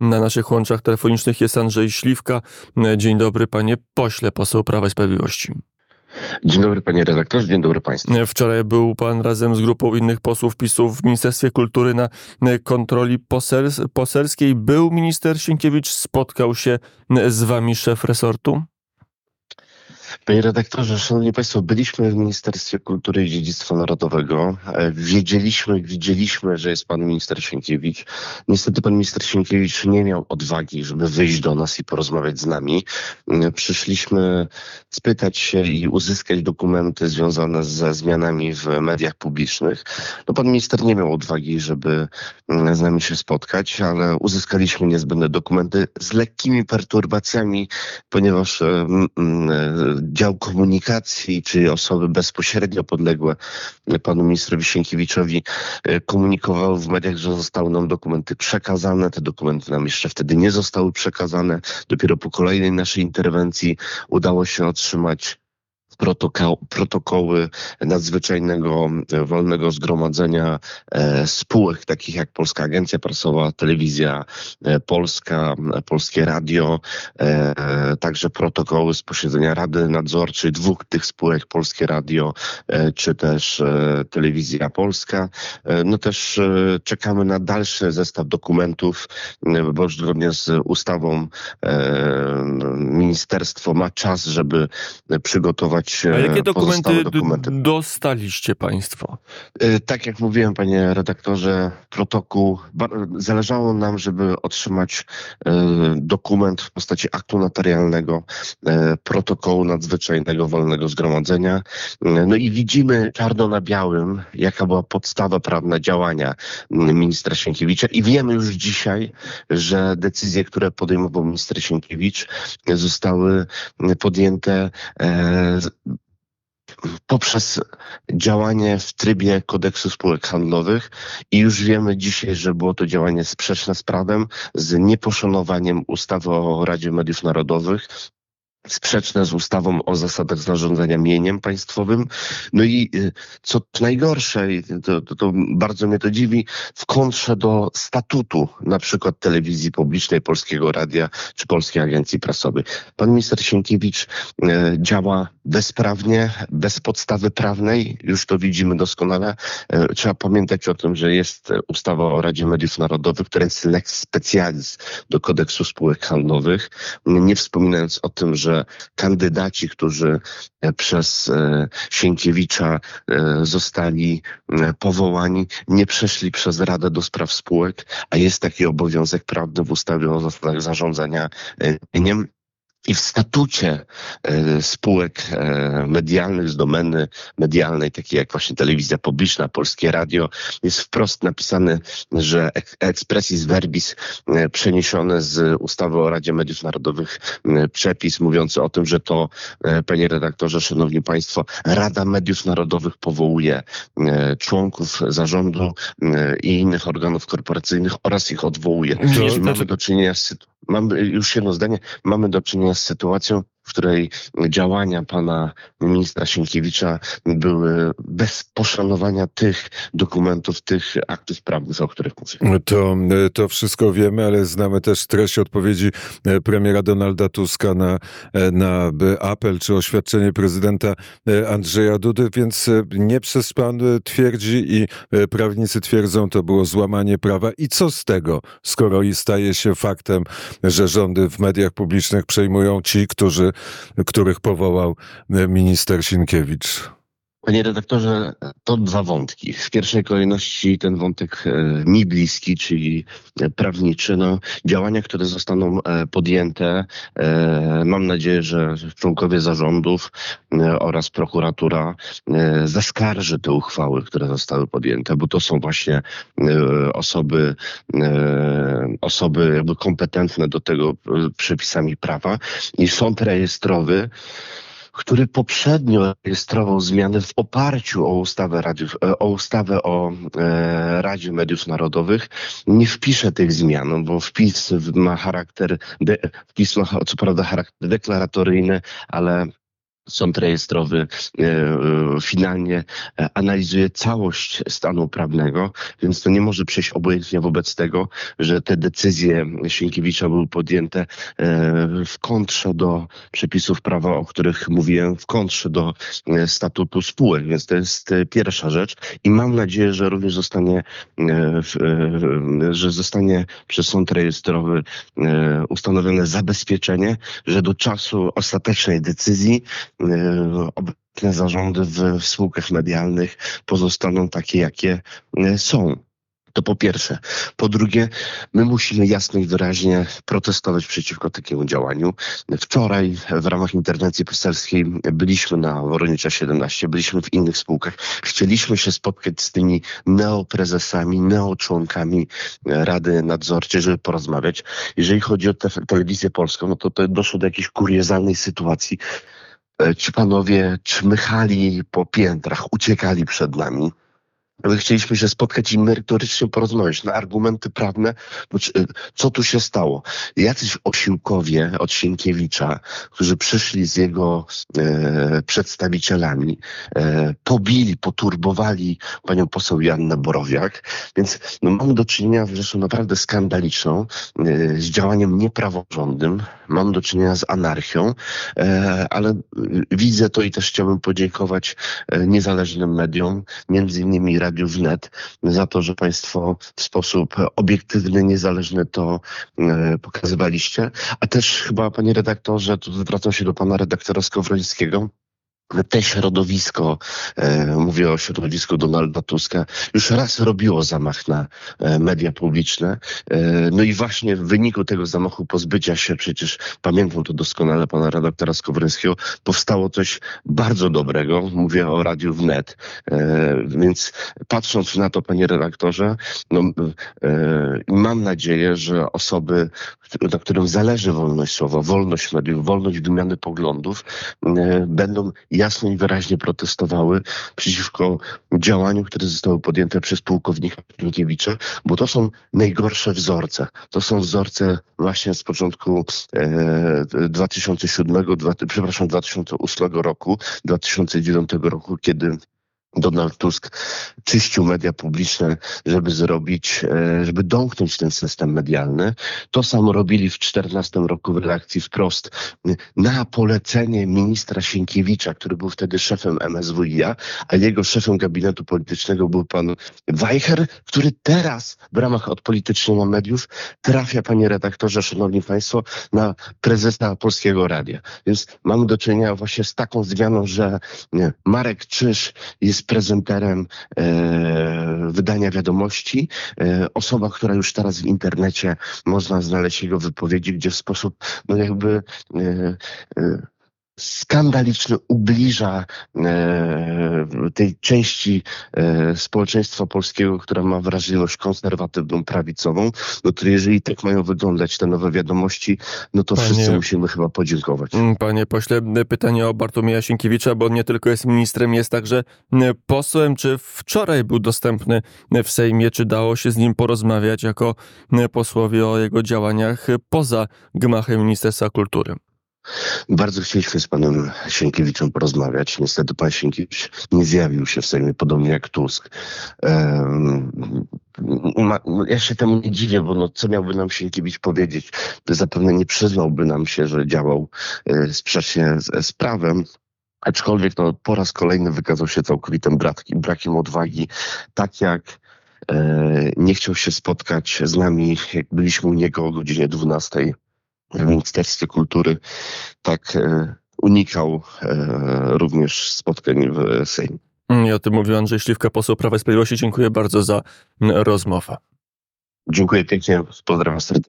Na naszych łączach telefonicznych jest Andrzej Śliwka. Dzień dobry, panie pośle, poseł Prawa i Sprawiedliwości. Dzień dobry panie redaktorze, dzień dobry państwu. Wczoraj był pan razem z grupą innych posłów PiSu w Ministerstwie Kultury na kontroli posels poselskiej. Był minister Sienkiewicz, spotkał się z wami szef resortu? Panie redaktorze, szanowni państwo, byliśmy w Ministerstwie Kultury i Dziedzictwa Narodowego. E, wiedzieliśmy, widzieliśmy, że jest pan minister Sienkiewicz. Niestety pan minister Sienkiewicz nie miał odwagi, żeby wyjść do nas i porozmawiać z nami. E, przyszliśmy spytać się i uzyskać dokumenty związane ze zmianami w mediach publicznych. No pan minister nie miał odwagi, żeby mm, z nami się spotkać, ale uzyskaliśmy niezbędne dokumenty z lekkimi perturbacjami, ponieważ mm, dział komunikacji, czy osoby bezpośrednio podległe panu ministrowi Sienkiewiczowi e, komunikowały w mediach, że zostały nam dokumenty przekazane. Te dokumenty nam jeszcze wtedy nie zostały przekazane. Dopiero po kolejnej naszej interwencji udało się otrzymać protokoły nadzwyczajnego wolnego zgromadzenia e, spółek takich jak Polska Agencja Prasowa, Telewizja e, Polska, Polskie Radio, e, także protokoły z posiedzenia Rady Nadzorczej dwóch tych spółek, Polskie Radio czy też Telewizja Polska. No też czekamy na dalszy zestaw dokumentów, bo zgodnie z ustawą ministerstwo ma czas, żeby przygotować a jakie dokumenty, dokumenty dostaliście Państwo? E, tak jak mówiłem, panie redaktorze, protokół. Zależało nam, żeby otrzymać e, dokument w postaci aktu notarialnego, e, protokołu nadzwyczajnego wolnego zgromadzenia. No i widzimy czarno na białym, jaka była podstawa prawna działania ministra Sienkiewicza i wiemy już dzisiaj, że decyzje, które podejmował minister Sienkiewicz zostały podjęte poprzez działanie w trybie kodeksu spółek handlowych i już wiemy dzisiaj, że było to działanie sprzeczne z prawem, z nieposzanowaniem ustawy o Radzie Mediów Narodowych, sprzeczne z ustawą o zasadach zarządzania mieniem państwowym. No i y, co najgorsze, to, to, to, bardzo mnie to dziwi, w kontrze do statutu na przykład telewizji publicznej, Polskiego Radia czy Polskiej Agencji Prasowej. Pan minister Sienkiewicz y, działa bezprawnie, bez podstawy prawnej, już to widzimy doskonale. Y, trzeba pamiętać o tym, że jest ustawa o Radzie Mediów Narodowych, która jest lex specialis do kodeksu spółek handlowych, nie wspominając o tym, że kandydaci, którzy e, przez e, Sienkiewicza e, zostali powołani, nie przeszli przez Radę do Spraw Spółek, a jest taki obowiązek prawny w ustawie o zasadach zarządzania mieniem i w statucie e, spółek e, medialnych z domeny medialnej, takiej jak właśnie telewizja publiczna, polskie radio, jest wprost napisane, że expressis verbis e, przeniesione z ustawy o Radzie Mediów Narodowych przepis mówiący o tym, że to, panie redaktorze, szanowni państwo, Rada Mediów Narodowych powołuje członków zarządu i innych organów korporacyjnych oraz ich odwołuje. Czyli mamy do czynienia z sytuacją mamy już jedno zdanie, mamy do czynienia z sytuacją, w której działania pana ministra Sienkiewicza były bez poszanowania tych dokumentów, tych aktów prawnych, o których mówię. To, to wszystko wiemy, ale znamy też treść odpowiedzi e, premiera Donalda Tuska na, e, na apel czy oświadczenie prezydenta e, Andrzeja Dudy, więc nie przez pan twierdzi i prawnicy twierdzą, to było złamanie prawa. I co z tego, skoro i staje się faktem, że rządy w mediach publicznych przejmują ci, którzy których powołał minister Sienkiewicz? Panie redaktorze, to dwa wątki. W pierwszej kolejności ten wątek e, mi bliski, czyli prawniczy. No, działania, które zostaną e, podjęte, mam nadzieję, że członkowie zarządów oraz prokuratura zaskarży te uchwały, które zostały podjęte, bo to są właśnie osoby, osoby jakby kompetentne do tego przepisami prawa i sąd rejestrowy który poprzednio rejestrował zmiany w oparciu o ustawę, Radiów, e, o, ustawę o e, Radzie Mediów Narodowych, nie wpisze tych zmian, bo wpis ma charakter, de, wpis ma co prawda charakter deklaratoryjny, ale Sąd rejestrowy e, e, finalnie e, analizuje całość stanu prawnego, więc to nie może przejść obojętnie wobec tego, że te decyzje Sienkiewicza były podjęte w kontrze do przepisów prawa, o których mówiłem, w kontrze do statutu spółek, więc to jest pierwsza rzecz. I mam nadzieję, że również zostanie, że zostanie przez sąd rejestrowy ustanowione zabezpieczenie, że do czasu ostatecznej decyzji obecne zarządy w spółkach medialnych pozostaną takie, jakie e, są. To po pierwsze. Po drugie, my musimy jasno i wyraźnie protestować przeciwko takiemu działaniu. Wczoraj w ramach interwencji poselskiej byliśmy na Woronicza 17, byliśmy w innych spółkach. Chcieliśmy się spotkać z tymi neoprezesami, neoczłonkami Rady Nadzorczej, żeby porozmawiać. Jeżeli chodzi o te, telewizję polską, no to, to doszło do jakiejś kuriozalnej sytuacji E, ci panowie czmychali po piętrach, uciekali przed nami. My chcieliśmy się spotkać i merytorycznie porozmawiać na argumenty prawne, e, co tu się stało. Jacyś osiłkowie od Sienkiewicza, którzy przyszli z jego e, przedstawicielami, e, pobili, poturbowali panią poseł Jannę Borowiak, więc no, mamy do czynienia zresztą naprawdę skandaliczną, e, z działaniem niepraworządnym, mam do czynienia z anarchią, e, ale widzę to i też chciałbym podziękować e, niezależnym mediom, między innymi Radiu Wnet, za to, że Państwo w sposób obiektywny, niezależny to e, pokazywaliście. A też chyba, Panie redaktorze, tu zwracam się do Pana redaktora Skowrońskiego, te środowisko, e, mówię o środowisku Donalda Tuska, już raz robiło zamach na e, media publiczne. E, no i właśnie w wyniku tego zamachu pozbycia się, przecież pamiętam to doskonale pana redaktora Skowrońskiego, powstało coś bardzo dobrego. Mówię o Radiu Wnet. Więc patrząc na to, panie redaktorze, no, mam nadzieję, że osoby, na którym zależy wolność słowa, wolność mediów, wolność wymiany poglądów, będą jasno i wyraźnie protestowały przeciwko działaniu, które zostały podjęte przez pułkownika Piękiewicza, bo to są najgorsze wzorce. To są wzorce właśnie z początku e, 2007, dwa, przepraszam, 2008 roku, 2009 roku, kiedy Donald Tusk czyścił media publiczne, żeby zrobić, e, żeby domknąć ten system medialny. To samo robili w 2014 roku w redakcji wprost na polecenie ministra Sienkiewicza, który był wtedy szefem MSWiA, a jego szefem gabinetu politycznego był pan Weicher, który teraz w ramach odpolitycznienia mediów trafia, panie redaktorze, szanowni państwo, na prezesa Polskiego Radia. Więc mamy do czynienia właśnie z taką zmianą, że Marek Czyż jest prezenterem e, wydania wiadomości. E, osoba, która już teraz w internecie można znaleźć jego wypowiedzi, gdzie w sposób no jakby e skandaliczny ubliża e, tej części e, społeczeństwa polskiego, która ma wrażliwość konserwatywną, prawicową, no to jeżeli tak mają wyglądać te nowe wiadomości, no to panie, wszyscy musimy chyba podziękować. Mm, panie pośle, pytanie o Bartłomieja Sienkiewicza, bo on nie tylko jest ministrem, jest także posłem. Czy wczoraj był dostępny w Sejmie, czy dało się z nim porozmawiać jako posłowie o jego działaniach poza gmachem Ministerstwa Kultury? Bardzo chcieliśmy z panem Sienkiewiczem porozmawiać. Niestety pan Sienkiewicz nie zjawił się w Sejmie, podobnie jak Tusk. ja się temu nie dziwię, bo no, co miałby nam Sienkiewicz powiedzieć? Zapewne nie przyznałby nam się, że działał e, sprzecznie z, z prawem. Aczkolwiek no, po raz kolejny wykazał się całkowitym brakiem odwagi, tak jak e, nie chciał się spotkać z nami, jak byliśmy u niego o godzinie 12 w Ministerstwie Kultury, tak e, unikał e, również spotkań w Sejmie. I o tym mówił Andrzej Śliwka, poseł Prawa i Sprawiedliwości. Dziękuję bardzo za rozmowę. Dziękuję pięknie, pozdrawiam serdecznie.